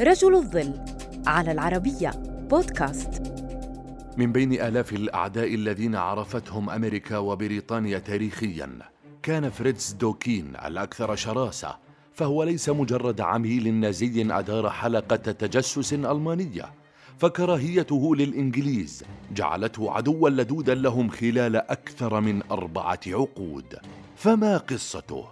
رجل الظل على العربية بودكاست من بين آلاف الأعداء الذين عرفتهم أمريكا وبريطانيا تاريخياً كان فريتز دوكين الأكثر شراسة فهو ليس مجرد عميل نازي أدار حلقة تجسس ألمانية فكراهيته للإنجليز جعلته عدوا لدودا لهم خلال أكثر من أربعة عقود فما قصته؟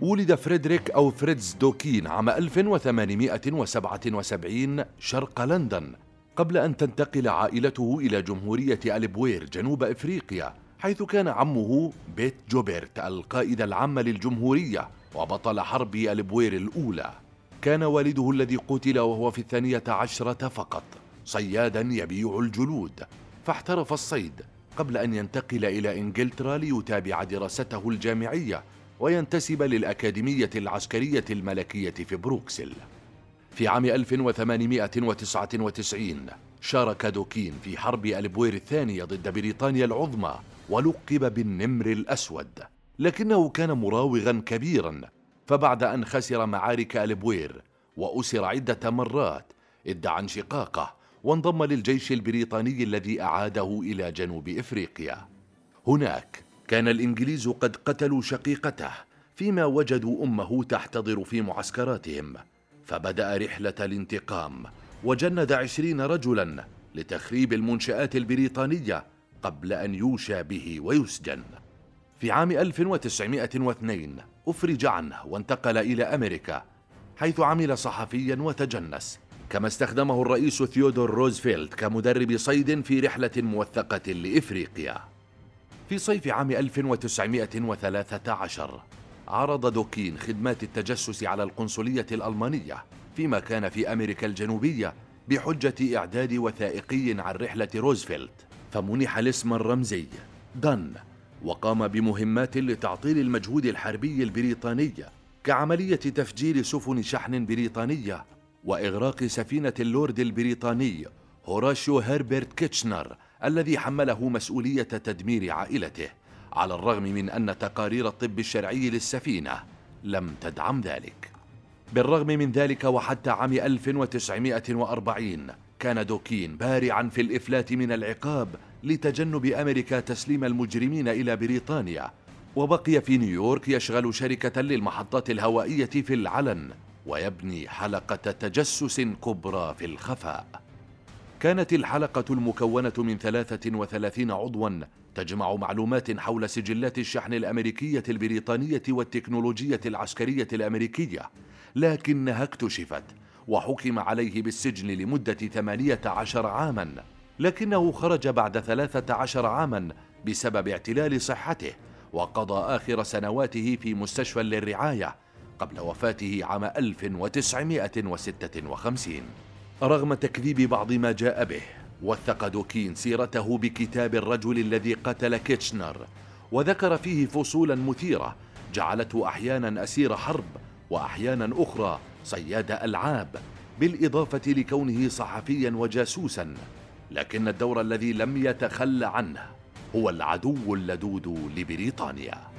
ولد فريدريك أو فريتز دوكين عام 1877 شرق لندن قبل أن تنتقل عائلته إلى جمهورية البوير جنوب إفريقيا حيث كان عمه بيت جوبرت القائد العام للجمهورية وبطل حرب البوير الأولى. كان والده الذي قتل وهو في الثانية عشرة فقط صيادا يبيع الجلود. فاحترف الصيد قبل أن ينتقل إلى إنجلترا ليتابع دراسته الجامعية وينتسب للأكاديمية العسكرية الملكية في بروكسل. في عام 1899 شارك دوكين في حرب البوير الثانية ضد بريطانيا العظمى ولقب بالنمر الأسود. لكنه كان مراوغا كبيرا فبعد أن خسر معارك البوير وأسر عدة مرات ادعى انشقاقه وانضم للجيش البريطاني الذي أعاده إلى جنوب إفريقيا. هناك كان الإنجليز قد قتلوا شقيقته فيما وجدوا أمه تحتضر في معسكراتهم. فبدأ رحلة الانتقام وجند عشرين رجلا لتخريب المنشآت البريطانية قبل أن يوشى به ويسجن. في عام 1902 أفرج عنه وانتقل إلى أمريكا حيث عمل صحفيا وتجنس. كما استخدمه الرئيس ثيودور روزفلت كمدرب صيد في رحلة موثقة لإفريقيا. في صيف عام 1913 عرض دوكين خدمات التجسس على القنصلية الألمانية فيما كان في أمريكا الجنوبية بحجة إعداد وثائقي عن رحلة روزفلت فمنح الاسم الرمزي دن وقام بمهمات لتعطيل المجهود الحربي البريطاني كعملية تفجير سفن شحن بريطانية وإغراق سفينة اللورد البريطاني هوراشيو هربرت كيتشنر الذي حمله مسؤولية تدمير عائلته على الرغم من أن تقارير الطب الشرعي للسفينة لم تدعم ذلك. بالرغم من ذلك وحتى عام 1940 كان دوكين بارعا في الإفلات من العقاب لتجنب أمريكا تسليم المجرمين إلى بريطانيا. وبقي في نيويورك يشغل شركة للمحطات الهوائية في العلن ويبني حلقة تجسس كبرى في الخفاء. كانت الحلقة المكونة من 33 عضوا تجمع معلومات حول سجلات الشحن الأمريكية البريطانية والتكنولوجية العسكرية الأمريكية لكنها اكتشفت وحكم عليه بالسجن لمدة 18 عاما لكنه خرج بعد 13 عاما بسبب اعتلال صحته وقضى آخر سنواته في مستشفى للرعاية قبل وفاته عام 1956 رغم تكذيب بعض ما جاء به وثق دوكين سيرته بكتاب الرجل الذي قتل كيتشنر وذكر فيه فصولا مثيرة جعلته أحيانا أسير حرب وأحيانا أخرى صياد ألعاب بالإضافة لكونه صحفيا وجاسوسا لكن الدور الذي لم يتخلى عنه هو العدو اللدود لبريطانيا.